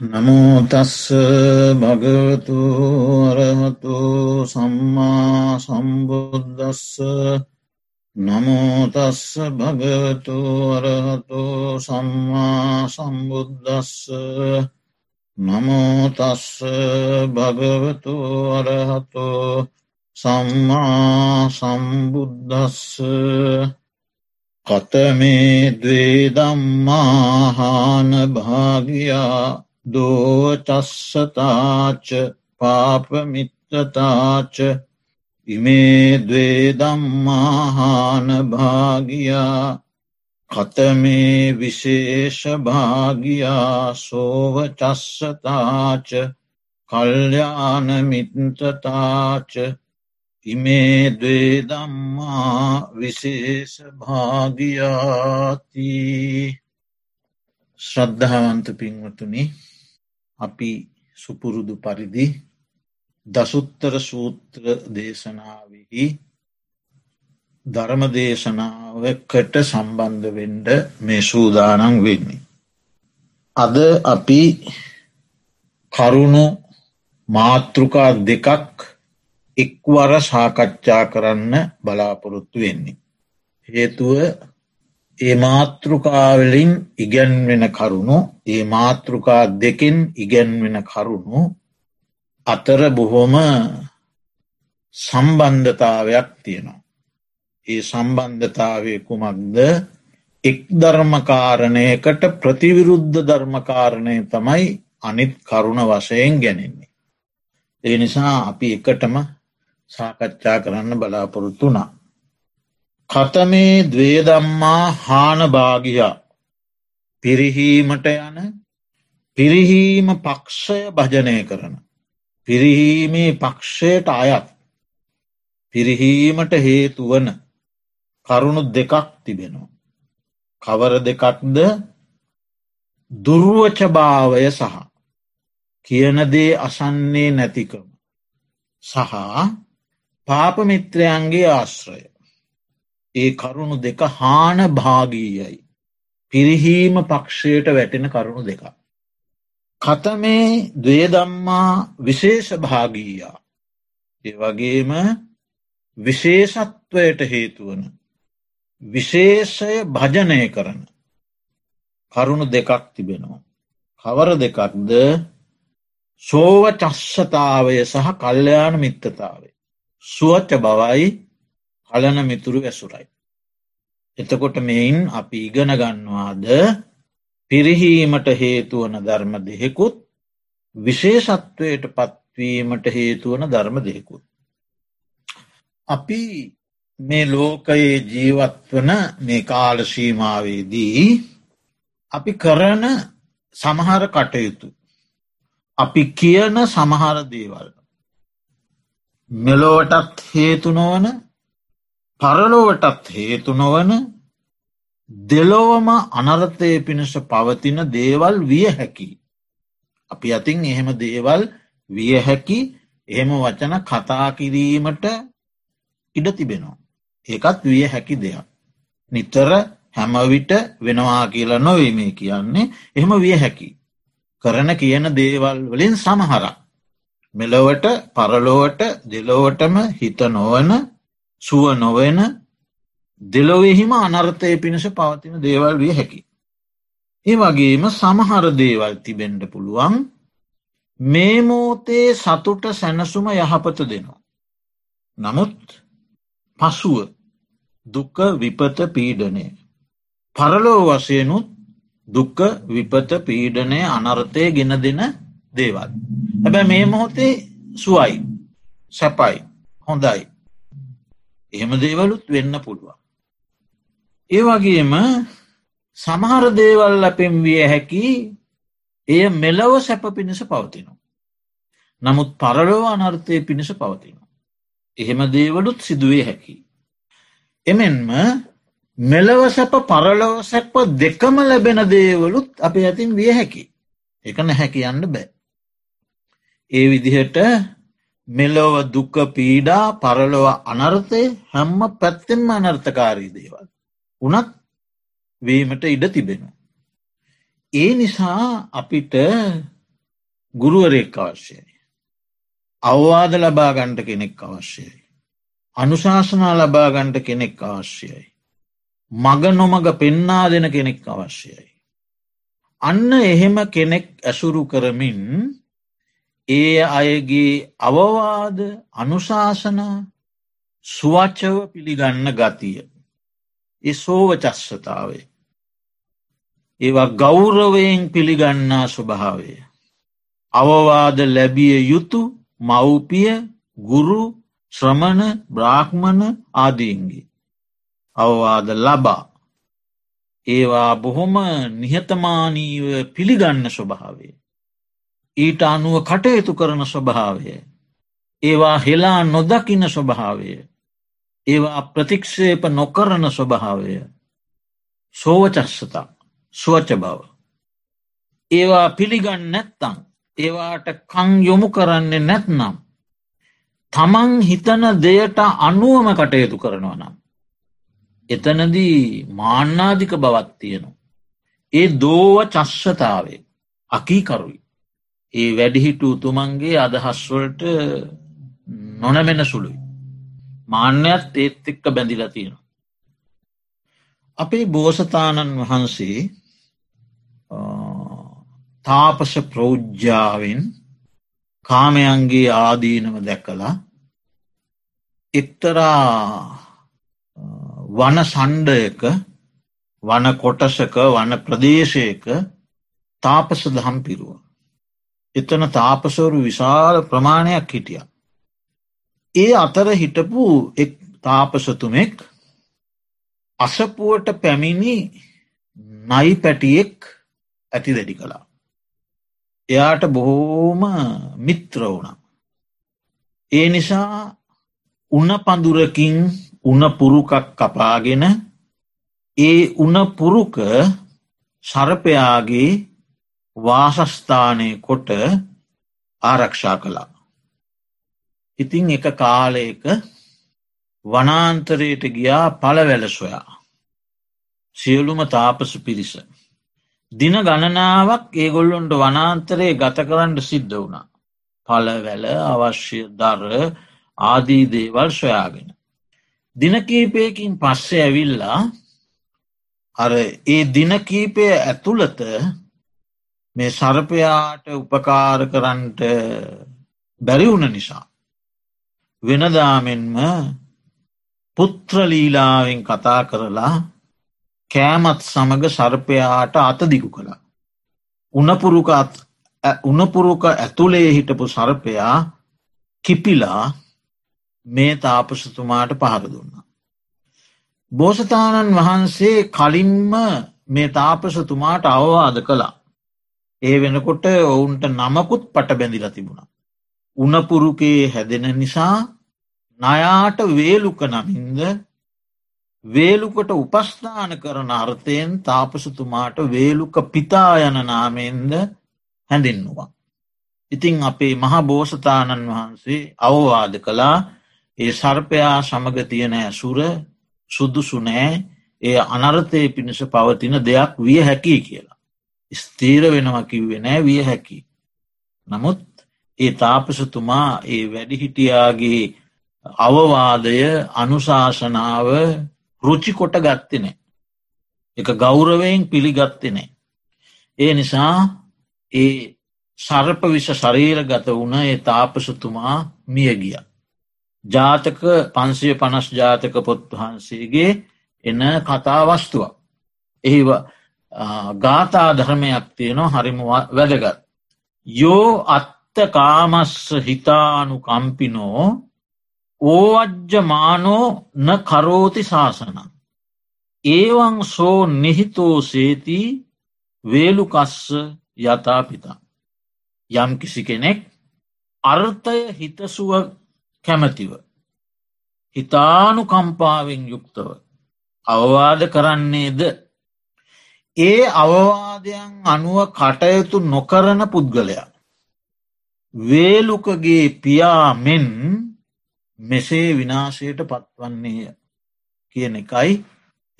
නමෝතස්ස භගවතු අරහතු සම්මා සම්බුද්ධස්ස නමෝතස්ස භගවතු අරහතු සම්මා සම්බුද්ධස්ස නමෝතස්ස භගවතු අරහතු සම්මා සම්බුද්ධස්ස කතමේ දේ දම්මාහාන භාගයා දෝචස්සතාච පාපමිත්තතාච ඉමේ දවේදම්මාහාන භාගියා කතමේ විශේෂ භාගියා සෝවචස්සතාච කල්්‍යානමිත්තතාච ඉමේ දවේදම්මා විශේෂ භාගියාති ශ්‍රද්ධාවන්ත පින්වතුනි අපි සුපුරුදු පරිදි දසුත්තර සූත්‍ර දේශනාවෙහි ධර්ම දේශනාවකට සම්බන්ධ වෙන්ඩ මේ සූදානන් වෙන්නේ. අද අපි කරුණු මාතෘකා දෙකක් එක්වර සාකච්ඡා කරන්න බලාපොරොත්තු වෙන්නේ. හේතුව ඒ මාතෘකාවලින් ඉගැන්වෙන කරුණු ඒ මාතෘකා දෙකෙන් ඉගැන්වෙන කරුණු අතර බොහොම සම්බන්ධතාවයක් තියෙනවා. ඒ සම්බන්ධතාවය කුමක්ද එක් ධර්මකාරණයකට ප්‍රතිවිරුද්ධ ධර්මකාරණය තමයි අනිත් කරුණ වශයෙන් ගැනෙන්නේ. ඒ නිසා අපි එකටම සාකච්ඡා කරන්න බලාපොරොත්තුනා. කතමේ දවේදම්මා හානභාගියා පිරිහීමට යන පිරිහීම පක්ෂය භජනය කරන. පිරිහීමේ පක්ෂයට අයත් පිරිහීමට හේතුවන කරුණු දෙකක් තිබෙනවා. කවර දෙකක්ද දුර්ුවචභාවය සහ කියනදේ අසන්නේ නැතිකම සහ පාපමිත්‍රයන්ගේ ආශ්‍රය ඒ කරුණු දෙක හාන භාගීයයි. පිරිහීම පක්ෂයට වැටෙන කරුණු දෙක. කතමේ දවේදම්මා විශේෂ භාගීයා. ඒ වගේම විශේෂත්වයට හේතුවන. විශේෂය භජනය කරන. කරුණු දෙකක් තිබෙනවා. කවර දෙකක්ද සෝව චශ්ෂතාවය සහ කල්්‍යයාන මිත්තතාවේ. සුවච්ච බවයි කලන මිතුරු ඇසුරයි. එතකොට මෙයින් අපි ඉගෙන ගන්නවාද පිරිහීමට හේතුවන ධර්ම දෙහෙකුත් විශේෂත්වයට පත්වීමට හේතුවන ධර්ම දෙහෙකුත්. අපි මේ ලෝකයේ ජීවත්වන මේ කාලශීමාවේදී අපි කරන සමහර කටයුතු. අපි කියන සමහර දේවල්. මෙලෝවටත් හේතු නොවන පරලොවටත් හේතු නොවන දෙලොවම අනර්ථය පිණිස පවතින දේවල් විය හැකි. අපි අතින් එහෙම දේවල් විය හැකි එහෙම වචන කතා කිරීමට ඉඩ තිබෙනවා. ඒකත් විය හැකි දෙයක්. නිතර හැමවිට වෙනවා කියලා නොවේ මේ කියන්නේ එහෙම විය හැකි. කරන කියන දේවල් වලින් සමහරක්. මෙලොවට පරලෝවට දෙලොවටම හිත නොවන සුව නොවෙන දෙලොවෙහිම අනර්ථය පිණිස පවතින දේවල් විය හැකි. ඒ වගේම සමහර දේවල් තිබෙන්ඩ පුළුවන් මේ මෝතේ සතුට සැනසුම යහපත දෙනවා. නමුත් පසුව දුක්ක විපත පීඩනය. පරලෝ වසයනුත් දුක්ක විපත පීඩනය අනර්ථය ගෙන දෙන දේවල්. හැබැ මේ මොහොතේ සුවයි සැපයි හොඳයි එහෙම දේවලුත් වෙන්න පුළුවන්. ඒ වගේම සමහර දේවල් අපෙන් විය හැකි එය මෙලව සැප පිණිස පවතිනවා. නමුත් පරලොව අනර්ථය පිණිස පවතිනවා. එහෙම දේවලුත් සිදුවේ හැකි. එමෙන්ම මෙලව සැප පරලොව සැප දෙකම ලැබෙන දේවලුත් අප ඇතින් විය හැකි. එක නැහැකි යන්න බෑ. ඒ විදිහට මෙලොව දුක පීඩා පරලොව අනර්ථය හැම්ම පැත්තෙන්ම අනර්ථකාරී දේවල්. උනත් වීමට ඉඩ තිබෙන. ඒ නිසා අපිට ගුරුවරෙක් අවශ්‍යයි. අවවාද ලබා ගණ්ඩ කෙනෙක් අවශ්‍යයි. අනුශාසනා ලබා ගණ්ඩ කෙනෙක් අවශ්‍යයි. මග නොමග පෙන්නා දෙන කෙනෙක් අවශ්‍යයි. අන්න එහෙම කෙනෙක් ඇසුරු කරමින් ඒ අයගේ අවවාද අනුශාසනා ස්වච්චව පිළිගන්න ගතිය. ඒ සෝව චස්සතාවේ. ඒවා ගෞරවයෙන් පිළිගන්නා ස්වභාවය. අවවාද ලැබිය යුතු මව්පිය ගුරු ශ්‍රමණ බ්‍රාහ්මණ ආදීන්ගේ. අවවාද ලබා. ඒවා බොහොම නිහතමානීව පිළිගන්න ස්වභාවේ. ඊට අනුව කටයුතු කරන ස්වභාවය. ඒවා හෙලා නොදකින ස්වභාවය. ඒවා ප්‍රතික්ෂේප නොකරන ස්වභාවය. සෝවචස්සතා ස්වච බව. ඒවා පිළිගන්න නැත්තං ඒවාට කං යොමු කරන්නේ නැත්නම්. තමන් හිතන දෙයට අනුවම කටයුතු කරනවා නම්. එතනදී මාන්නාධික බවත් තියෙනවා. ඒ දෝව චශ්ෂතාවේ අකීකරුයි. ඒ වැඩිහිටු උතුමන්ගේ අදහස්වලට නොනැමෙන සුළුයි. මාන්‍යත් ඒත් එක්ක බැඳිලා තියෙනවා. අපේ බෝසතාණන් වහන්සේ තාපස ප්‍රෞජ්ජාවෙන් කාමයන්ගේ ආදීනව දැකලා එක්තරා වන සණ්ඩයක වන කොටසක වන ප්‍රදේශයක තාපස දහම් පිරුව. එතන තාපසවරු විශාල ප්‍රමාණයක් හිටිය. ඒ අතර හිටපු එක් තාපසතුමෙක් අසපුුවට පැමිණි නයි පැටියෙක් ඇති දැඩි කළා. එයාට බොහෝම මිත්‍ර වුණ. ඒ නිසා උන පඳුරකින් උන පුරුකක් කපාගෙන ඒ උන පුරුක සරපයාගේ වාසස්ථානය කොට ආරක්ෂා කළා. ඉතිං එක කාලයක වනාන්තරයට ගියා පලවැල සොයා. සියලුම තාපසු පිරිස. දින ගණනාවක් ඒගොල්ලොන්ට වනාන්තරයේ ගත කරන්න සිද්ධ වුණා. පලවැල අවශ්‍ය දර ආදී දේවල් සොයාගෙන. දිනකීපයකින් පස්සේ ඇවිල්ලා අර ඒ දිනකීපය ඇතුළත මේ සරපයාට උපකාර කරන්ට බැරිවුණ නිසා. වෙනදාමෙන්ම පුත්‍රලීලාවෙන් කතා කරලා කෑමත් සමඟ සර්පයාට අතදිකු කළා. උනපුරුකත් උනපුරුක ඇතුළේ හිටපු සර්පයා කිපිලා මේ තාපසතුමාට පහර දුන්නා. බෝසතාණන් වහන්සේ කලින්ම මේ තාපසතුමාට අවවාද කළා. ඒ වෙනකොට ඔවුන්ට නමකුත් පට බැඳිල තිබුණා. උනපුරුකේ හැදෙන නිසා නයාට වේලුක නමින්ද වේලුකට උපස්ථාන කරන අර්ථයෙන් තාපසතුමාට වේලුක පිතා යන නාමෙන්ද හැඳින්නවා. ඉතිං අපේ මහා බෝසතාණන් වහන්සේ අවවාද කළා ඒ සර්පයා සමග තියෙන ඇසුර සුදුසුනෑ ඒ අනර්ථය පිණිස පවතින දෙයක් විය හැකි කියලා. ස්තීර වෙනවා කිව්වෙ නෑ විය හැකි. නමුත් ඒ තාපසතුමා ඒ වැඩිහිටියාගේ අවවාදය අනුශාසනාව රුචි කොට ගත්තනේ. එක ගෞරවයෙන් පිළිගත්තනේ. ඒ නිසා ඒ සර්ප විෂ ශරීර ගත වුණ ඒ තාපසතුමා මිය ගිය. ජාතක පන්සිය පනස් ජාතක පොත් වහන්සේගේ එන කතාවස්තුවක්. එහි ගාථා ධර්මයක් තියෙනවා හරිම වැදගත්. යෝ අත්ත කාමස්ස හිතානු කම්පිනෝ ඕවජ්ජමානෝ න කරෝති ශාසන. ඒවන් සෝ නිහිතෝ සේති වේලුකස්ස යථාපිතා. යම් කිසි කෙනෙක් අර්ථය හිතසුව කැමැතිව. හිතානු කම්පාවෙන් යුක්තව. අවවාද කරන්නේද ඒ අවවාදයන් අනුව කටයුතු නොකරන පුද්ගලයා. වේලුකගේ පියා මෙන් මෙසේ විනාශයට පත්වන්නේය කියන එකයි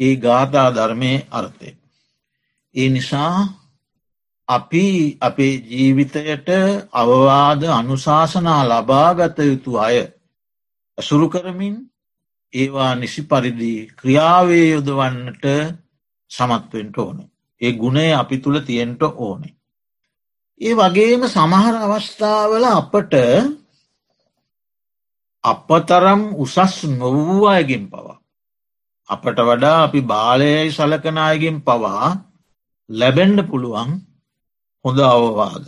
ඒ ගාථා ධර්මය අර්ථය. ඒ නිසා අපි අපේ ජීවිතයට අවවාද අනුශාසනා ලබාගත යුතු අය ඇසුරු කරමින් ඒවා නිසි පරිදි ක්‍රියාවේ යොදවන්නට සමත්වෙන්ට ඕනේ. ඒ ගුණේ අපි තුළ තියෙන්ට ඕනේ. ඒ වගේම සමහර අවස්ථාවල අපට අපතරම් උසස් නොවූ අයගෙන් පවා. අපට වඩා අපි බාලයයි සලකනායගෙන් පවා ලැබෙන්ඩ පුළුවන් හොඳ අවවාද.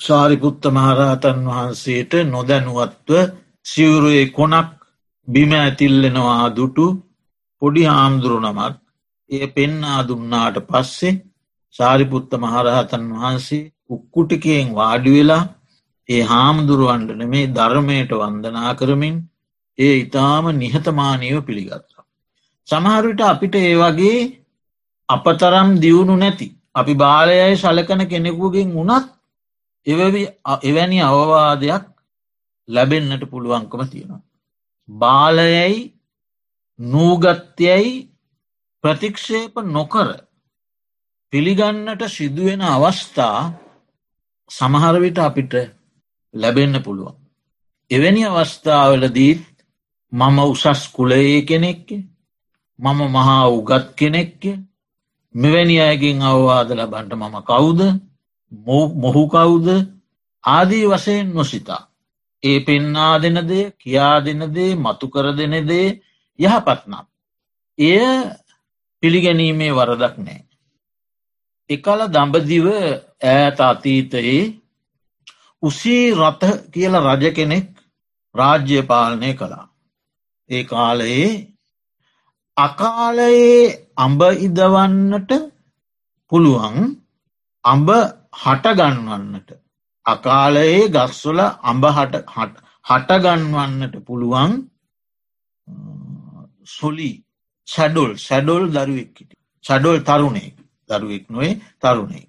සාරිපුත්ත මහරහතන් වහන්සේට නොදැනුවත්ව සිවුරුවේ කොනක් බිම ඇතිල්ලෙනවා දුටු පොඩි හාමුදුරු නමක් ඒ පෙන්නා දුන්නාට පස්සේ සාරිපුත්ත මහරහතන් වහන්සේ උක්කුටිකයෙන් වාඩිවෙලා ඒ හාමුදුරුවන්ටන මේ ධර්මයට වන්දනා කරමින් ඒ ඉතාම නිහතමානීව පිළිගත්තා. සමහරවිට අපිට ඒ වගේ අපතරම් දියුණු නැති අපි බාලයයි සලකන කෙනෙකුගෙන් වුණත් එවැනි අවවාදයක් ලැබෙන්න්නට පුළුවන්කම තියෙනවා. බාලයයි නූගත්යයි ප්‍රතික්ෂේප නොකර පිළිගන්නට සිදුවෙන අවස්ථා සමහරවිට අපිට ලැබෙන්න පුළුවන්. එවැනි අවස්ථාවලදීත් මම උසස් කුලයේ කෙනෙක්ක මම මහා උගත් කෙනෙක්ක මෙවැනි අයගෙන් අවවාද ලබන්ට මම කවුද මොහු කවුද ආදී වසයෙන් නොසිතා. ඒ පෙන්නා දෙනදේ කියා දෙනදේ මතු කර දෙනෙදේ යහපත්නම්. එය පිළිගැනීමේ වරදක් නෑ. එකල දඹදිව ඈත අතීතයේ උසී රථ කියල රජ කෙනෙක් රාජ්‍ය පාලනය කළා. ඒ කාලයේ අකාලයේ අඹ ඉදවන්නට පුළුවන් අඹ හටගන්වන්නට අකාලයේ ගස්වල අඹ හටගන්වන්නට පුළුවන් සොලි සැඩොල් සැඩොල් දරුවෙක්කිට සඩොල් තරුණෙක් දරුවෙක් නොේ තරුණේ.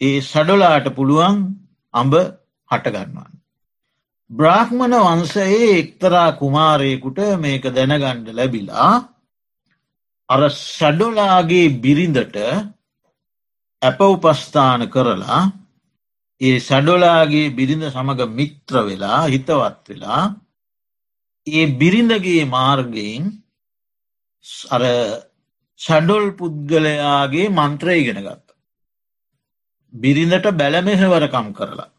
ඒ සඩොලාට පුළුවන් අඹ හටගන්වන්න. බ්‍රාහ්මණ වන්සයේ එක්තරා කුමාරයෙකුට මේක දැනගණ්ඩ ලැබිලා අර සැඩොලාගේ බිරිඳට ඇප උපස්ථාන කරලා ඒ සැඩොලාගේ බිරිඳ සමඟ මිත්‍ර වෙලා හිතවත් වෙලා ඒ බිරිඳගේ මාර්ගයෙන් අර ෂඩොල් පුද්ගලයාගේ මන්ත්‍රය ඉගෙන ගත්ත. බිරිඳට බැලමෙහෙවරකම් කරලා.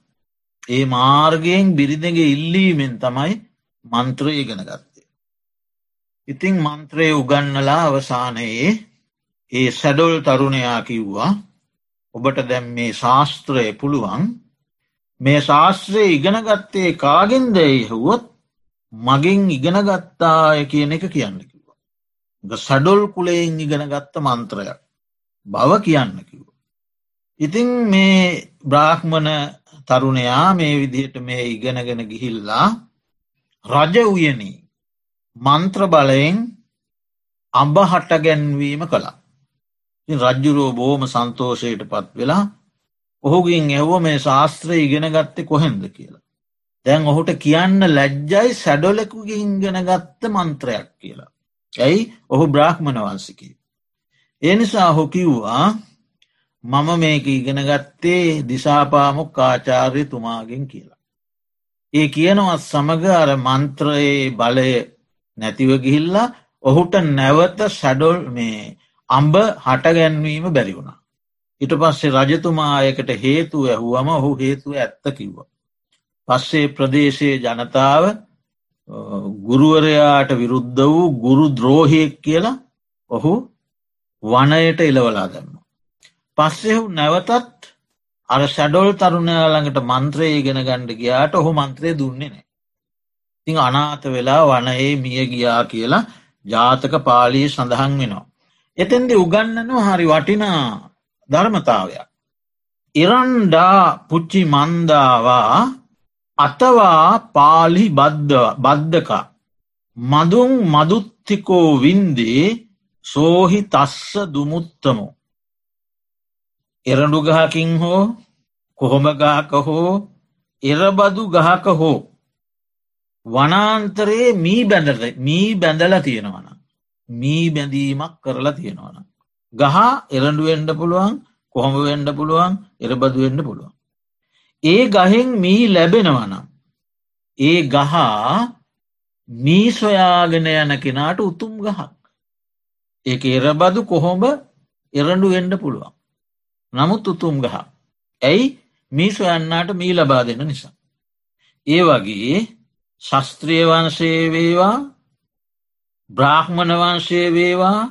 ඒ මාර්ගයෙන් බිරිඳගේ ඉල්ලීමෙන් තමයි මන්ත්‍රය ඉගෙන ගත්තේ. ඉතිං මන්ත්‍රය උගන්නලා අවසානයේ ඒ සැඩොල් තරුණයා කිව්වා ඔබට දැම් මේ ශාස්ත්‍රය පුළුවන් මේ ශාස්ත්‍රය ඉගෙනගත්තේ කාගෙන් දැයි හුවොත් මගින් ඉගෙනගත්තාය කියන එක කියන්න කිව්වා. සඩොල් කුලයෙන් ඉගෙන ගත්ත මන්ත්‍රයක් බව කියන්න කිව්ව. ඉතිං මේ බ්‍රාහ්මණ තරුණයා මේ විදිහට මේ ඉගෙනගෙන ගිහිල්ලා රජ උයනී මන්ත්‍ර බලයෙන් අඹ හටගැන්වීම කළා. රජ්ජුරෝ බෝම සන්තෝෂයට පත් වෙලා ඔහුගින් ඇහෝ මේ ශාස්ත්‍රය ඉගෙන ගත්තෙ කොහෙන්ද කියලා. දැන් ඔහුට කියන්න ලැජ්ජයි සැඩොලෙකුගේ ඉගෙන ගත්ත මන්ත්‍රයක් කියලා. ඇයි ඔහු බ්‍රාහ්මණ වන්සිකි. එනිසා හො කිව්වා මම මේක ඉගෙන ගත්තේ දිසාපාමොක් ආචාර්ය තුමාගෙන් කියලා. ඒ කියනවත් සමඟ අර මන්ත්‍රයේ බලය නැතිව ගිහිල්ලා ඔහුට නැවත සැඩොල් මේ අම්බ හටගැන්වීම බැරි වුණා. ඉට පස්සේ රජතුමායකට හේතු ඇහුවම ඔහු හේතුව ඇත්ත කිව්ව. පස්සේ ප්‍රදේශයේ ජනතාව ගුරුවරයාට විරුද්ධ වූ ගුරු ද්‍රෝහයෙක් කියලා ඔහු වනයට එලවලා දන්න. පස්සෙහු නැවතත් අර ෂඩොල් තරුණයාළඟට මන්ත්‍රය ඉගෙන ගණ්ඩ ගියාට ඔහු මන්ත්‍රය දුන්නේ නෑ. තිං අනාත වෙලා වනයේ මිය ගියා කියලා ජාතක පාලී සඳහන් වෙනවා. එතැන්දි උගන්නනවා හරි වටිනා ධර්මතාවයක්. ඉරන්ඩා පුච්චි මන්දාවා අතවා පාලි බද්ධක මදුන් මදුත්තිකෝ වින්දේ සෝහි තස්ස දුමුත්තමෝ. එරඩු ගහකින් හෝ කොහොමගාක හෝ එරබදු ගහක හෝ වනාන්තරයේ මී බැඳල මී බැඳල තියෙනවන. මී බැඳීමක් කරලා තියෙනවන. ගහ එරඩුවෙන්ඩ පුළුවන් කොහොම වෙන්ඩ පුළුවන් එරබදු වෙන්න පුළුවන්. ඒ ගහෙන් මී ලැබෙනවනම්. ඒ ගහා මී සොයාගෙන යන කෙනාට උතුම් ගහක්. ඒක එරබදු කොහොඹ එරඩු එන්ඩ පුළුවන්. නමුත් උතුම් ගහ. ඇයි මී සොයන්නාට මී ලබා දෙන නිසා. ඒ වගේ ශස්ත්‍රිය වන්සේ වේවා බ්‍රාහ්මණ වංශය වේවා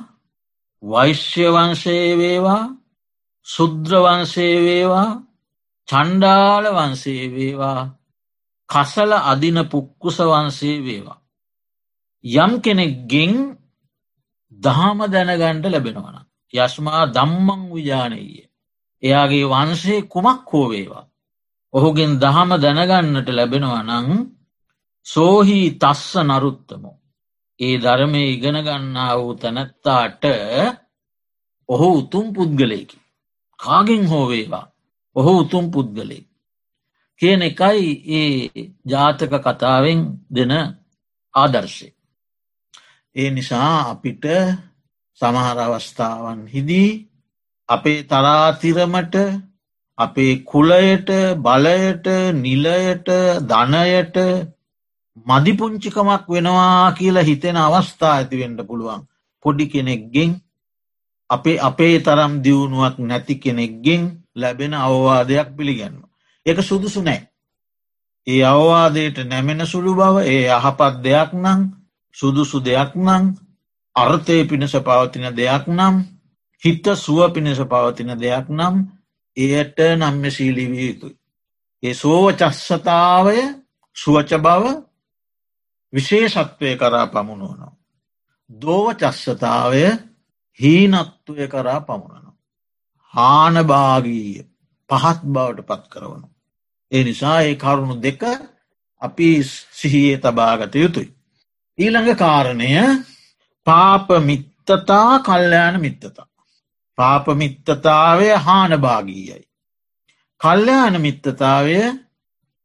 වෛශ්‍ය වංශයේ වේවා සුද්‍රවංශයේ වේවා චණ්ඩාල වන්සේ වේවා කසල අදින පුක්කුස වන්සේ වේවා. යම් කෙනෙක්ගෙන් දහම දැනගණ්ඩ ලැබෙනවන. යශ්මා දම්මං විජානීය. එයාගේ වන්සේ කුමක් හෝවේවා. ඔහුගෙන් දහම දැනගන්නට ලැබෙනවා නං සෝහි තස්ස නරුත්තමෝ. ඒ ධර්මය ඉගෙනගන්නා වූ තැනැත්තාට ඔහු උතුම් පුද්ගලයකි. කාගෙන් හෝවේවා ඔහු උතුම් පුද්ගලේ. කියන එකයි ඒ ජාතක කතාවෙන් දෙන ආදර්ශය. ඒ නිසා අපිට සමහර අවස්ථාවන් හිදී අපේ තරාතිරමට අපේ කුලයට බලයට නිලයට ධනයට මදිපුංචිකමක් වෙනවා කියලා හිතෙන අවස්ථා ඇතිවෙන්ට පුළුවන් පොඩි කෙනෙක්ගෙන් අපේ අපේ තරම් දියුණුවක් නැති කෙනෙක්ගෙන් ලැබෙන අවවාදයක් පිළිගන්න. එක සුදුසු නෑ. ඒ අවවාදයට නැමෙන සුළු බව ඒ අහපත් දෙයක් නං සුදුසු දෙයක් නං අර්ථය පිණිස පවතින දෙයක් නම් හිත සුව පිණිස පවතින දෙයක් නම් එයට නම්ම ශීලිවිය යුතුයි. ඒ සෝව චස්සතාවය සුවච බව විශේෂත්වය කරා පමුණුවනවා. දෝව චස්සතාවය හීනත්වය කරා පමුණනවා. හානභාගීය පහත් බවට පත් කරවනු. ඒ නිසා ඒ කරුණු දෙක අපි සිහියේ තබාගත යුතුයි. ඊළඟ කාරණය පාපමිත්තතා කල්්‍යයාන මිත්තතා. පාපමිත්තතාවය හානභාගීයයි. කල්්‍යයාන මිත්තතාවය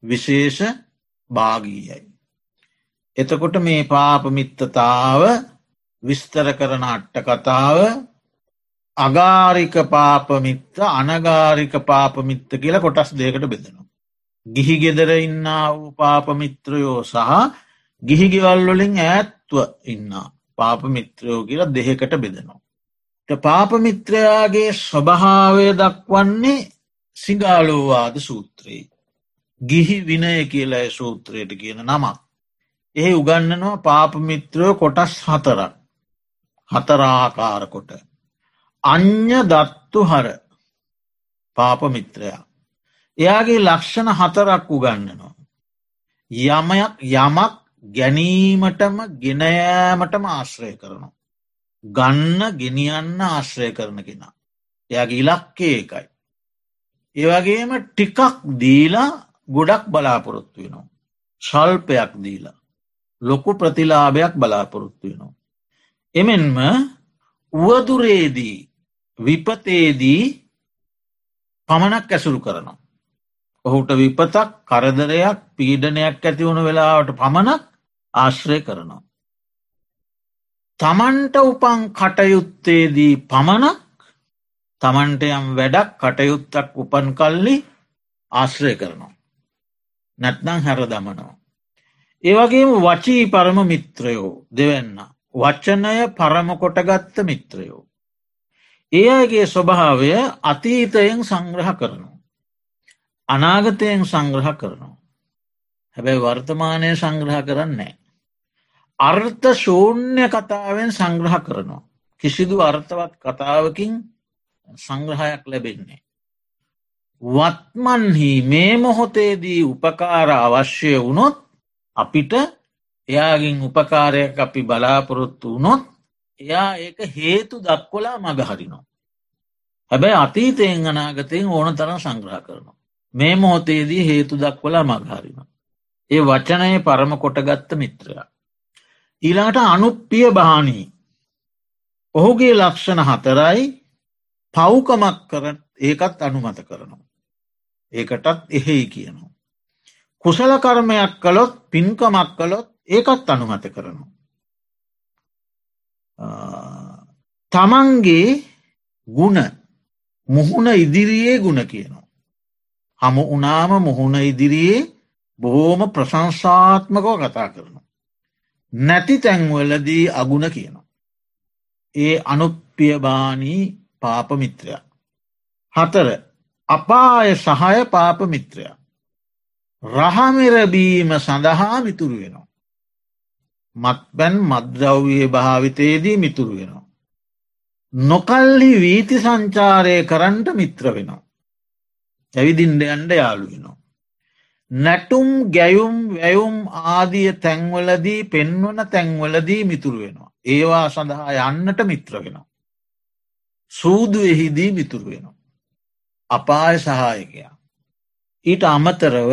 විශේෂ භාගීයයි. එතකොට මේ පාපමිත්තතාව විස්තර කරන අට්ට කතාව අගාරික පාපමිත්ත අනගාරික පාපමිත්ත කියලා කොටස් දෙකට බෙදෙනවා. ගිහි ගෙදර ඉන්න වූ පාපමිත්‍රයෝ සහ ගිහිගෙවල්වලින් ඈත්ව ඉන්න පාපමිත්‍රයෝ කියලා දෙහෙකට බෙදෙනවා. පාපමිත්‍රයාගේ ස්වභාවය දක්වන්නේ සිගාලෝවාද සූත්‍රයේ. ගිහි විනය කියලා සූත්‍රයට කියන නමක්. එහි උගන්නනවා පාපමිත්‍රයෝ කොටස් හතරක්. හතරාකාරකොට. අ්‍ය දත්තු හර පාපමිත්‍රයා. එයාගේ ලක්ෂණ හතරක් උගන්නනවා. යමයක් යමක් ගැනීමටම ගෙනයෑමටම ආශ්‍රය කරනවා. ගන්න ගෙනියන්න ආශ්‍රය කරන කෙනා. එයාගේ ඉලක්කේ එකයි. ඒවගේම ටිකක් දීලා ගොඩක් බලාපොරොත්තු වෙනවා. ශල්පයක් දීලා. ලොකු ප්‍රතිලාභයක් බලාපොරොත්තු වෙනවා. එමෙන්ම උවදුරේදී විපතේදී පමණක් ඇසුරු කරනවා. ඔහුට විපතක් කරදරයක් පීඩනයක් ඇති වුණු වෙලාවට පමණක් ආශ්‍රය කරනවා. තමන්ට උපන් කටයුත්තේදී පමණක් තමන්ට යම් වැඩක් කටයුත්තක් උපන් කල්ලි ආශ්‍රය කරනවා. නැත්නං හැර දමනවා. ඒවගේම වචී පරම මිත්‍රයෝ දෙවන්න. වචනය පරමකොටගත්ත මිත්‍රයෝ. ඒ අයගේ ස්වභාවය අතීතයෙන් සංග්‍රහ කරනවා. අනාගතයෙන් සංග්‍රහ කරනවා. හැබැයි වර්තමානය සංග්‍රහ කරන්නේ. අර්ථ ශූන්‍ය කතාවෙන් සංග්‍රහ කරනවා. කිසිදු අර්ථවත් කතාවකින් සංග්‍රහයක් ලැබෙන්නේ. වත්මන්හි මේ මොහොතේදී උපකාර අවශ්‍ය වුණොත් අපිට එයාගින් උපකාරයක් අපි බලාපොරොත්තු වුණොත් එයා ඒක හේතු දක්කොලා මගහරිනවා. හැබැයි අතීතයෙන් අනාගතයෙන් ඕන තරම් සංග්‍රහ කරනවා. මේ මොහොතේදී හේතු දක්වලා මගහරින. ඒ වචනය පරම කොටගත්ත මිත්‍රයා. ඊලාට අනුප්පිය බානී. ඔහුගේ ලක්ෂණ හතරයි පව්කමක් කර ඒකත් අනුමත කරනවා. ඒකටත් එහෙයි කියනවා. කුසල කර්මයක් කළොත් පින්කමක් කළොත් ඒකත් අනුමත කරනවා. තමන්ගේ ගුණ මුහුණ ඉදිරියේ ගුණ කියනවා. හමු උනාම මුහුණ ඉදිරියේ බොහෝම ප්‍රශංසාත්මකව කතා කරනවා. නැති තැන්වලදී අගුණ කියනවා. ඒ අනුප්පියබානී පාපමිත්‍රයා. හතර අපාය සහය පාපමිත්‍රයා. රහමිරබීම සඳහා මිතුරු වෙනවා. මත්බැන් මද්‍රව්යේ භාවිතයේදී මිතුරු වෙනවා. නොකල්හි වීති සංචාරය කරන්ට මිත්‍ර වෙනවා. ඇවිදින්ට අන්ඩ යාලු වෙනවා. නැටුම් ගැයුම් වැයුම් ආදිය තැන්වලදී පෙන්වන තැන්වලදී මිතුරු වෙනවා. ඒවා සඳහා යන්නට මිත්‍ර වෙනවා. සූදුවෙහිදී මිතුරු වෙනවා. අපාය සහායකයා. ඊට අමතරව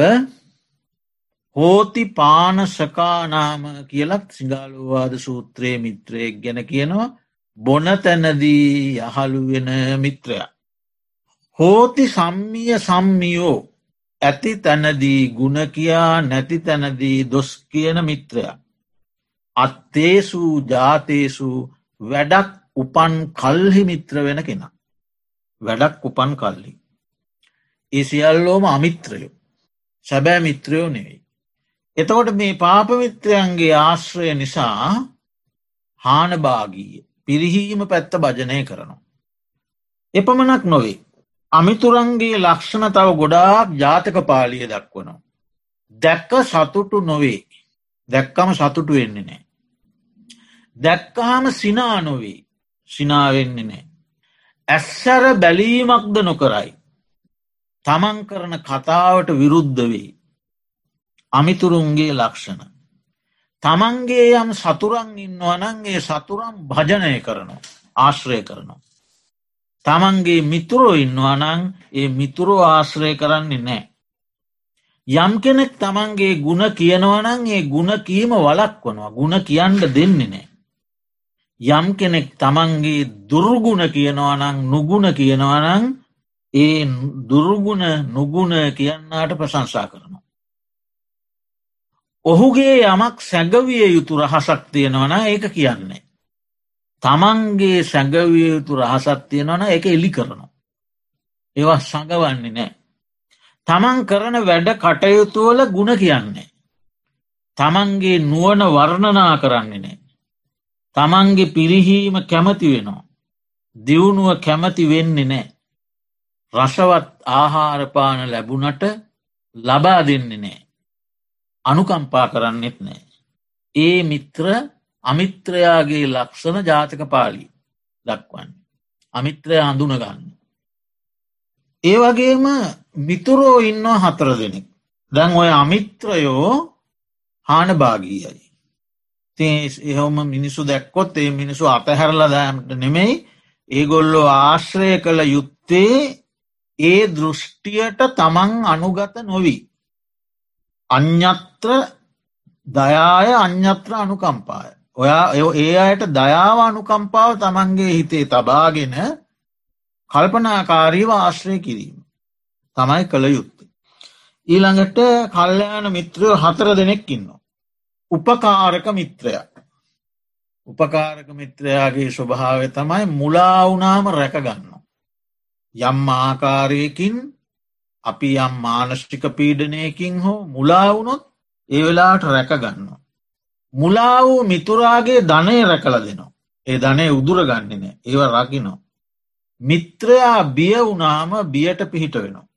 හෝති පානසකානාම කියලත් සිංහලුවාද සූත්‍රයේ මිත්‍රයෙක් ගැන කියනවා බොන තැනදී යහළුවෙන මිත්‍රයා. හෝති සම්මිය සම්මියෝ ඇති තැනදී ගුණ කියා නැති තැනදී දොස් කියන මිත්‍රයා. අත්තේසු ජාතේසු වැඩක් උපන් කල්හි මිත්‍ර වෙන කෙනා. වැඩක් උපන් කල්ලි. ඒ සියල්ලෝම අමිත්‍රයෝ සැබෑ මිත්‍රයෝ නෙවෙයි. එතකොට මේ පාපමිත්‍රයන්ගේ ආශ්‍රය නිසා හානභාගීය පිරිහීම පැත්ත භජනය කරනවා. එපමණක් නොවේ. අමිතුරන්ගේ ලක්ෂණ තව ගොඩාක් ජාතක පාලිය දක්වනවා. දැක්ක සතුටු නොවේ දැක්කම සතුටු වෙන්නේ නෑ. දැක්කහම සිනා නොවේ සිනාවෙන්නේ නෑ. ඇස්සර බැලීමක්ද නොකරයි. තමන් කරන කතාවට විරුද්ධ වෙයි. අමිතුරුන්ගේ ලක්ෂණ. තමන්ගේ යම් සතුරන් ඉන්නවනන්ගේ සතුරම් භජනය කරනවා ආශ්‍රය කරනවා. තමන්ගේ මිතුරෝ ඉන්නවනං ඒ මිතුරෝ ආශ්‍රය කරන්නේ නෑ. යම් කෙනෙක් තමන්ගේ ගුණ කියනවනං ඒ ගුණ කීම වලක් වනවා ගුණ කියන්න දෙන්නේ නෑ. යම් කෙනෙක් තමන්ගේ දුර්ගුණ කියනවනං නුගුණ කියනවනං ඒ දුර්ගුණ නුගුණ කියන්නාට ප්‍රශංසා කරනවා. ඔහුගේ යමක් සැඟවිය යුතු රහසක් තියෙනවන ඒක කියන්නේ. තමන්ගේ සැඟවිය යුතු රහසක් තියෙනවන එක එලි කරනවා. ඒවා සඟවන්නේ නෑ. තමන් කරන වැඩ කටයුතුවල ගුණ කියන්නේ. තමන්ගේ නුවන වර්ණනා කරන්නේ නෑ. තමන්ගේ පිරිහීම කැමති වෙනවා. දියුණුව කැමති වෙන්නේ නෑ. රසවත් ආහාරපාන ලැබුණට ලබා දෙන්නේ නෑ. අනුකම්පා කරන්නෙත් නෑ. ඒ මිත්‍ර අමිත්‍රයාගේ ලක්ෂණ ජාතක පාලි දක්වන්න. අමිත්‍රය හඳුනගන්න. ඒ වගේම මිතුරෝ ඉන්නවා හතර දෙනෙක්. දැන් ඔය අමිත්‍රයෝ හාන භාගීයයි. එහෙම මිනිසු දැක්කොත් ඒ මිනිසු අතහැරල දෑමට නෙමෙයි ඒගොල්ලෝ ආශ්‍රය කළ යුත්තේ ඒ දෘෂ්ටියට තමන් අනුගත නොවී. අඥත්‍ර දයාය අඥත්‍ර අනුකම්පාය. ඔයා ඒ අයට දයාව අනුකම්පාව තමන්ගේ හිතේ තබාගෙන කල්පනාකාරීව ආශ්‍රය කිරීම. තමයි කළ යුත්තේ. ඊළඟට කල්්‍යයාන මිත්‍රයෝ හතර දෙනෙක්කින්නවා. උපකාරක මිත්‍රයක්. උපකාරක මිත්‍රයාගේ ස්වභාවය තමයි මුලාවුනාම රැකගන්න. යම් ආකාරයකින් අපි යම් මානෂ්ටික පීඩනයකින් හෝ මුලාවුනොත් ඒ වෙලාට රැකගන්නවා. මුලා වූ මිතුරාගේ ධනය රැකල දෙනවා. ඒ ධනය උදුරගන්නන ඒව රකිනෝ. මිත්‍රයා බිය වුනාම බියට පිහිට වෙනවා.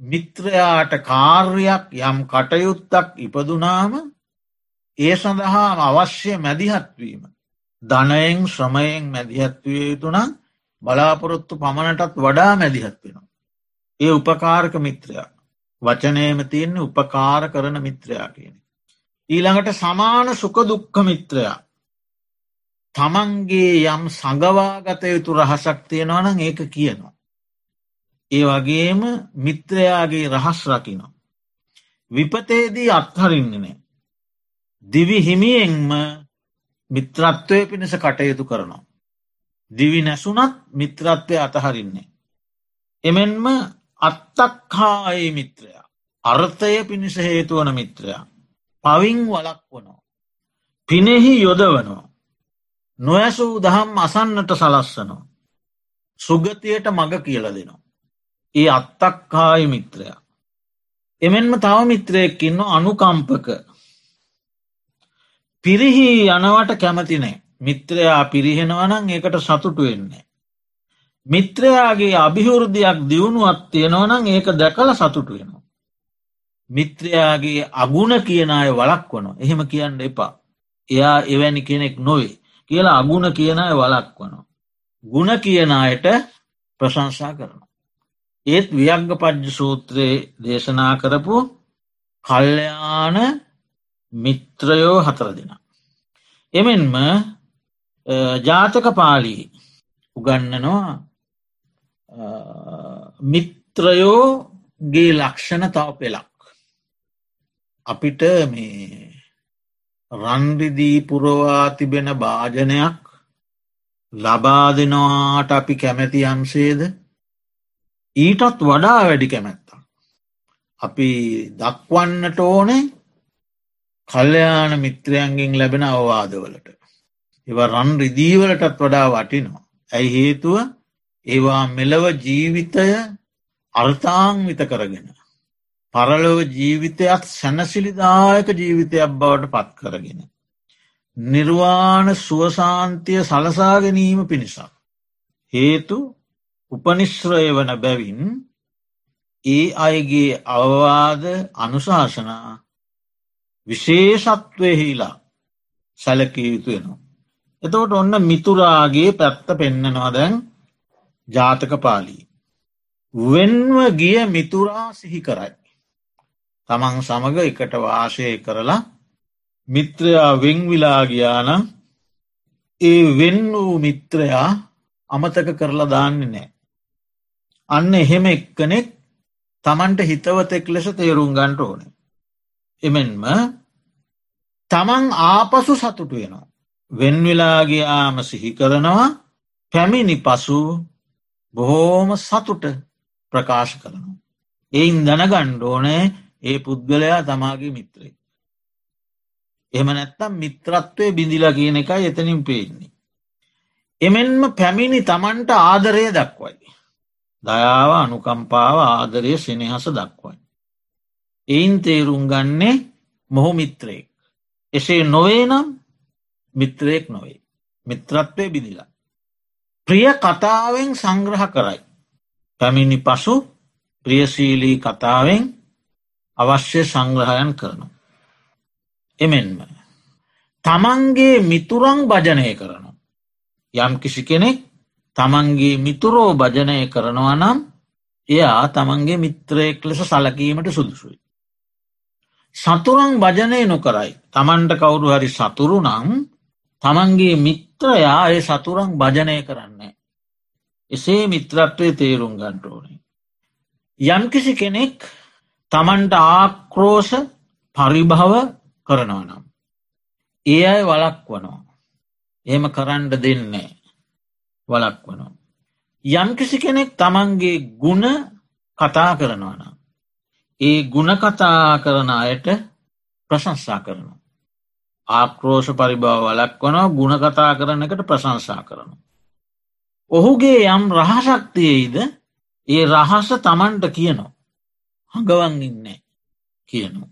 මිත්‍රයාට කාර්යක් යම් කටයුත්තක් ඉපදුනාම ඒ සඳහා අවශ්‍ය මැදිහත්වීම. ධනයෙන් ශ්‍රමයෙන් මැදිහත්විය යුතුනම් බලාපොරොත්තු පමණටත් වඩා මැදිහත් වෙනවා. ඒ උපකාරක මිත්‍රයා වචනයම තියෙන්නේ උපකාර කරන මිත්‍රයා කියන. ඊළඟට සමාන සුක දුක්ක මිත්‍රයා තමන්ගේ යම් සඟවාගත යුතු රහසක් තියෙනවනම් ඒක කියනවා. ඒ වගේම මිත්‍රයාගේ රහස් රකිනවා. විපතේදී අත්හරින්නනේ. දිවි හිමියෙන්ම මිත්‍රත්වය පිණිස කටයුතු කරනවා. දිවි නැසුනත් මිත්‍රත්වය අතහරින්නේ. එමෙන්ම අත්තක්හායේ මිත්‍රයා. අර්ථය පිණිස හේතුවන මිත්‍රයා. පවින් වලක් වනෝ. පිනෙහි යොදවනෝ. නොඇසූ දහම් අසන්නට සලස්සනෝ. සුගතියට මඟ කියල දෙනවා. ඒ අත්තක්කාය මිත්‍රයා. එමෙන්ම තව මිත්‍රයෙක්කින්න අනුකම්පක පිරිහි යනවට කැමතිනේ මිත්‍රයා පිරිහෙනවනං ඒකට සතුටු වෙන්නේ. මිත්‍රයාගේ අභිහුෘදයක් දියුණුවත් තියෙනවනං ඒක දැකල සතුටු වෙනවා. මිත්‍රයාගේ අගුණ කියන අය වලක් වන එහෙම කියන්න එපා. එයා එවැනි කෙනෙක් නොවේ කියලා අගුණ කියන අය වලක් වනවා. ගුණ කියන අයට ප්‍රශංසා කරනවා. ඒත් වියග්ග පජ්්‍ය සූත්‍රයේ දේශනා කරපු කල්්‍යයාන මිත්‍රයෝ හතර දෙෙන. එමෙන්ම ජාතක පාලී උගන්නනවා මිත්‍රයෝගේ ලක්ෂණ තව පෙලක්. අපිට මේ රන්රිදී පුරවා තිබෙන භාජනයක් ලබා දෙනවාට අපි කැමැති අන්සේද ඊටත් වඩා වැඩි කැමැත්තා. අපි දක්වන්නට ඕනේ කල්්‍යයාන මිත්‍රයන්ගෙන් ලැබෙන අවවාදවලට. එව රන් රිදීවලටත් වඩා වටිනවා. ඇයි හේතුව ඒවා මෙලව ජීවිතය අර්ථාංවිත කරගෙන. පරලොව ජීවිතයක් සැනසිලිදායක ජීවිතයක් බවට පත් කරගෙන. නිර්වාණ සුවසාන්තිය සලසා ගැනීම පිණිසක්. හේතු උපනිශ්‍රය වන බැවින් ඒ අයගේ අවවාද අනුශාසනා විශේෂත්වයහිලා සැලකිය යුතු වෙනවා. එතකොට ඔන්න මිතුරාගේ පැත්ත පෙන්නනවා දැන් ජාතක පාලී. වෙන්ව ගිය මිතුරා සිහි කරයි. තමන් සමඟ එකට වාශය කරලා මිත්‍රයා වෙංවිලා ගියානම් ඒ වෙන් වූ මිත්‍රයා අමතක කරලා දාන්නේ නෑ. අන්න එහෙම එක්කනෙක් තමන්ට හිතවතෙක් ලෙස තේරුම් ගන්ට ඕනේ. එමෙන්ම තමන් ආපසු සතුටු වෙනවා. වෙන්වෙලාගයාම සිහි කරනවා පැමිණි පසු බොහෝම සතුට ප්‍රකාශ කරනවා. එයින් දැනගණ්ඩෝනෑ ඒ පුද්ගලයා තමාගේ මිත්‍රේ. එම නැත්තම් මිත්‍රත්වය බිඳිලා කියන එකයි එතනින් පේන්නේ. එමෙන්ම පැමිණි තමන්ට ආදරය දක්වයි. දයාව අනුකම්පාව ආදරය සෙනහස දක්වයි. එයින් තේරුම් ගන්නේ මොහු මිත්‍රයෙක්. එසේ නොවේ නම් මිත්‍රයෙක් නොවේ. මිත්‍රත්වය බිදිලා. ප්‍රිය කතාවෙන් සංග්‍රහ කරයි. පැමිණි පසු ප්‍රියශීලී කතාවෙන් අවශ්‍ය සංග්‍රහයන් කරනු. එමෙන්ම. තමන්ගේ මිතුරං භජනය කරනු. යම් කිසි කෙනෙක් තමන්ගේ මිතුරෝ භජනය කරනවා නම් එයා තමන්ගේ මිත්‍රයෙක් ලෙස සලකීමට සුදුසුයි. සතුරං භජනය නොකරයි තමන්ට කවුරු හරි සතුරු නං තමන්ගේ මිත්‍රයා ඒ සතුරං භජනය කරන්නේ. එසේ මිත්‍රත්වය තේරුම් ගන්ටෝනේ. යම්කිසි කෙනෙක් තමන්ට ආක්‍රෝෂ පරිභව කරනවනම්. ඒ අය වලක් වනවා. එහෙම කරන්ඩ දෙන්නේ වලක් වනවා. යම්කිසි කෙනෙක් තමන්ගේ ගුණ කතා කරනවනම්. ඒ ගුණකතා කරන අයට ප්‍රශංසා කරනවා. ආක්‍රෝෂ පරිභව වලක් වනවා ගුණකතා කරන එකට ප්‍රශංසා කරනු. ඔහුගේ යම් රහසක්තියයිද ඒ රහස තමන්ට කියනවා. හඟවන් ඉන්නේ කියනු.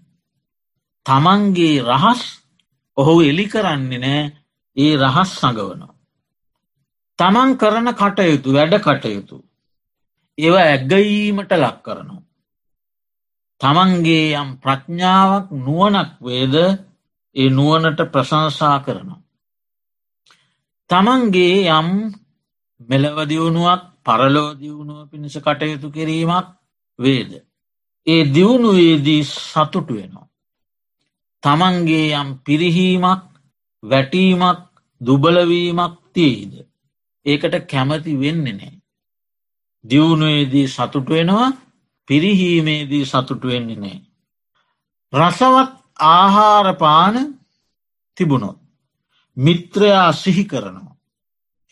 තමන්ගේ රහස් ඔහු එලි කරන්නේ නෑ ඒ රහස් සඟවනවා. තමන් කරන කටයුතු වැඩ කටයුතු. ඒව ඇග්ගීමට ලක් කරනවා. තමන්ගේ යම් ප්‍රඥාවක් නුවනක් වේද ඒ නුවනට ප්‍රශංසා කරනවා. තමන්ගේ යම් මෙලවදියුණුවක් පරලෝදියුණුව පිණිස කටයුතු කිරීමක් වේද. ඒ දියුණුවේදී සතුටු වෙනවා. තමන්ගේ යම් පිරිහීමක් වැටීමක් දුබලවීමක් තියේද. ඒකට කැමති වෙන්න නෑ. දියුණුවේදී සතුට වෙනවා පිරිහීමේදී සතුට වෙන්නේ නෑ. රසවත් ආහාරපාන තිබුණොත්. මිත්‍රයා සිහි කරනවා.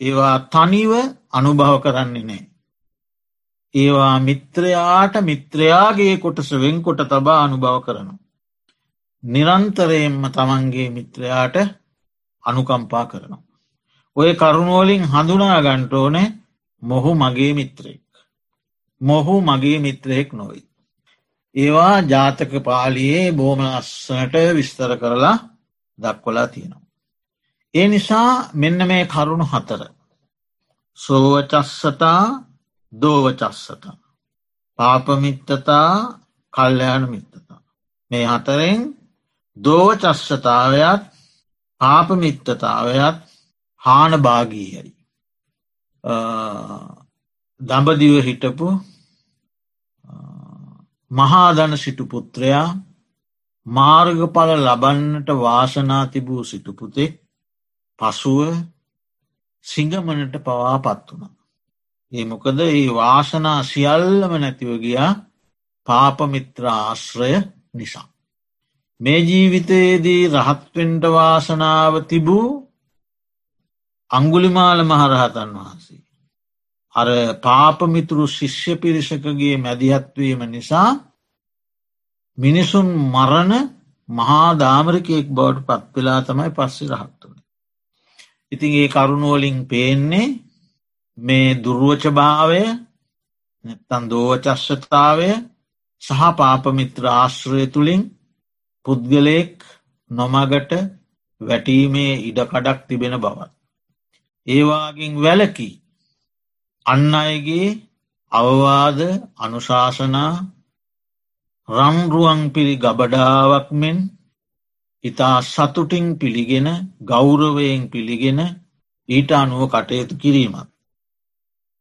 ඒවා තනිව අනුභව කරන්නේ නෑ. ඒවා මිත්‍රයාට මිත්‍රයාගේ කොටස වෙන්කොට තබා අනුභව කරනවා. නිරන්තරයෙන්ම තමන්ගේ මිත්‍රයාට අනුකම්පා කරනවා. ඔය කරුණුවලින් හඳුනා ගන්ටෝනේ මොහු මගේ මිත්‍රයෙක්. මොහු මගේ මිත්‍රයෙක් නොයි. ඒවා ජාතක පාලියේ බෝම අස්සනට විස්තර කරලා දක්වලා තියෙනවා. ඒ නිසා මෙන්න මේ කරුණු හතර. සෝවචස්සතා දෝවචස්සතා. පාපමිත්තතා කල්්‍යයාන මිත්තතා. මේ හතරෙන් දෝවචස්සතාවයත් පාපමිත්තතාවයත් හාන භාගීයයි. දඹදිව හිටපු මහාදන සිටු පුත්‍රයා මාර්ගඵල ලබන්නට වාසනා තිබූ සිටුපුතෙක් පසුව සිංගමනට පවා පත් වුණ. ඒ මොකද ඒ වාසනා සියල්ලම නැතිව ගියා පාපමිත්‍ර ආශ්‍රය නිසා. මේ ජීවිතයේදී රහත්වෙන්ට වාසනාව තිබූ අංගුලිමාල මහරහතන් වහන්සේ. අර පාපමිතුරු ශිෂ්‍ය පිරිසකගේ මැදිහත්වීම නිසා මිනිසුන් මරණ මහා දාමරිකයෙක් බවට පත්වෙලා තමයි පස්සෙ රහත්තුන. ඉතින් ඒ කරුණුවලින් පේන්නේ මේ දුර්ුවච භාවය නැත්තන් දෝවචශ්‍යතාවය සහ පාපමිත්‍ර ආශ්‍රය තුළින් පුද්ගලයෙක් නොමගට වැටීමේ ඉඩකඩක් තිබෙන බවත්. ඒවාගින් වැලකී අන්න අයගේ අවවාද අනුශාසනා රම්රුවන් පිරි ගබඩාවක් මෙන් ඉතා සතුටින් පිළිගෙන ගෞරවයෙන් පිළිගෙන ඊට අනුව කටයුතු කිරීමත්.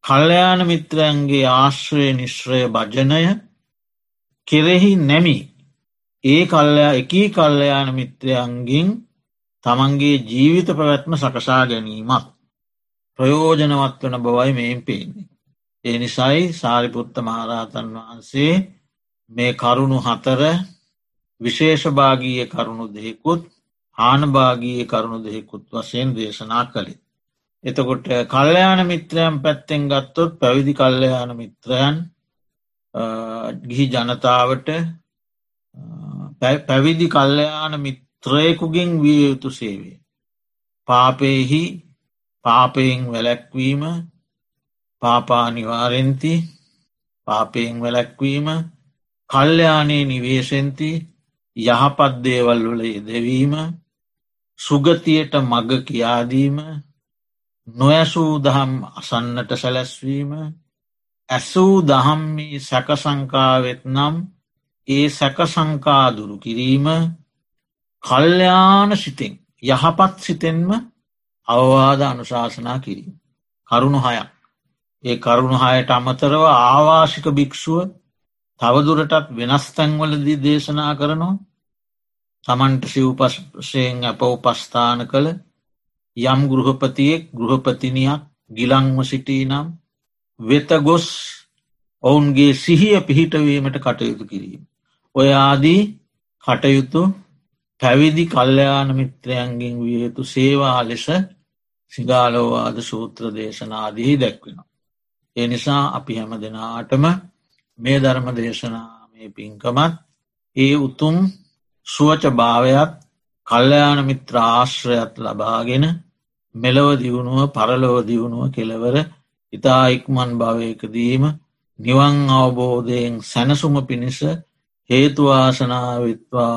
කල්්‍යයාන මිත්‍රයන්ගේ ආශ්‍රය නිශ්‍රය භජනය කෙරෙහි නැමි ඒ කල්ලයා එකී කල්ලයාන මිත්‍රයන්ගින් තමන්ගේ ජීවිත පැවැත්ම සකසා ගැනීමත් ප්‍රයෝජනවත් වන බවයි මෙයින් පේන්නේ. ඒ නිසයි සාරිපුත්ත මහරහතන් වහන්සේ මේ කරුණු හතර විශේෂභාගීය කරුණු දෙෙකුත් හානභාගීය කරුණු දෙෙකුත් වශයෙන් දේශනා කළේ. එතකොට කල්්‍යයාන මිත්‍රයන් පැත්තෙන් ගත්තොත් පැවිදි කල්්‍යයාන මිත්‍රයන් ගිහි ජනතාවට පැවිදි කල්්‍යයාන මිත්‍රයකුගෙන් විය යුතු සේවේ. පාපයෙහි පාපයෙන් වැලැක්වීම පාපානිවාරෙන්ති. පාපයෙන් වැලැක්වීම කල්්‍යයානේ නිවේශෙන්ති යහපත් දේවල් වල යෙදවීම සුගතියට මග කියාදීම නොයසූ දහම් අසන්නට සැලැස්වීම ඇසූ දහම්මි සැකසංකාවෙත් නම් ඒ සැකසංකාදුරු කිරීම කල්්‍යාන සිතෙන් යහපත් සිතෙන්ම අවවාද අනුශාසනා කිරීම. කරුණු හයක්. ඒ කරුණු හයට අමතරව ආවාශික භික්‍ෂුව තවදුරටත් වෙනස් තැන්වලදී දේශනා කරනවා තමන්ට සිව්පස්යෙන් අප උපස්ථාන කළ යම් ගෘහපතියෙක් ගෘහපතිනියක් ගිලංව සිටී නම් වෙත ගොස් ඔවුන්ගේ සිහිය පිහිටවීමට කටයුතු කිරීම. ඔය ආදී කටයුතු පැවිදි කල්්‍යයාන මිත්‍රයන්ගෙන් විය යුතු සේවා ලෙස සිගාලෝවාද සූත්‍ර දේශනාදී දැක්වෙනවා. ඒ නිසා අපි හැම දෙනාටම මේ ධර්ම දේශනාමය පින්කමත් ඒ උතුම් සුවච භාවයක් කල්්‍යයාන මිත්‍ර ආශ්‍රයත් ලබාගෙන මෙලව දියුණුව පරලොව දියුණුව කෙළවර ඉතා ඉක්මන් භවයකදීම නිවන් අවබෝධයෙන් සැනසුම පිණිස හේතුවාසනාවිත්වා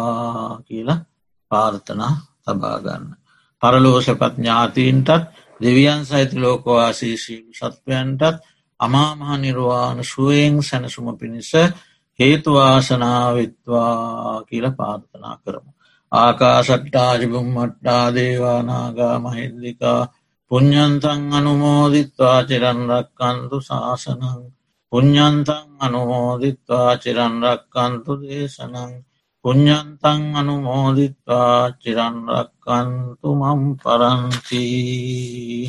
කියලා පාර්ථනා තබාගන්න. පරලෝෂපත් ඥාතීන්ටත් දෙවියන් සහිත ලෝකවාසීශීම සත්වයන්ටත් අමාමහ නිර්වාණ සුවයෙන් සැනසුම පිණිස හේතුවාසනාවිත්වා කියල පාර්ථනා කරමු. ආකාසට්ටාජිබුම් මට්ටා දේවානාගා මහින්දිකා පුඤ්ඥන්තන් අනුමෝදිත්වා චිරන්රක්කන්තු ශාසනං පුඤ්ඥන්තන් අනුමෝදිත්වා චිරන්රක්කන්තු දේශනං පුඤ්ඥන්තන් අනුමෝදිත්වා. චිරන්රක්කන්තු මම් පරංචී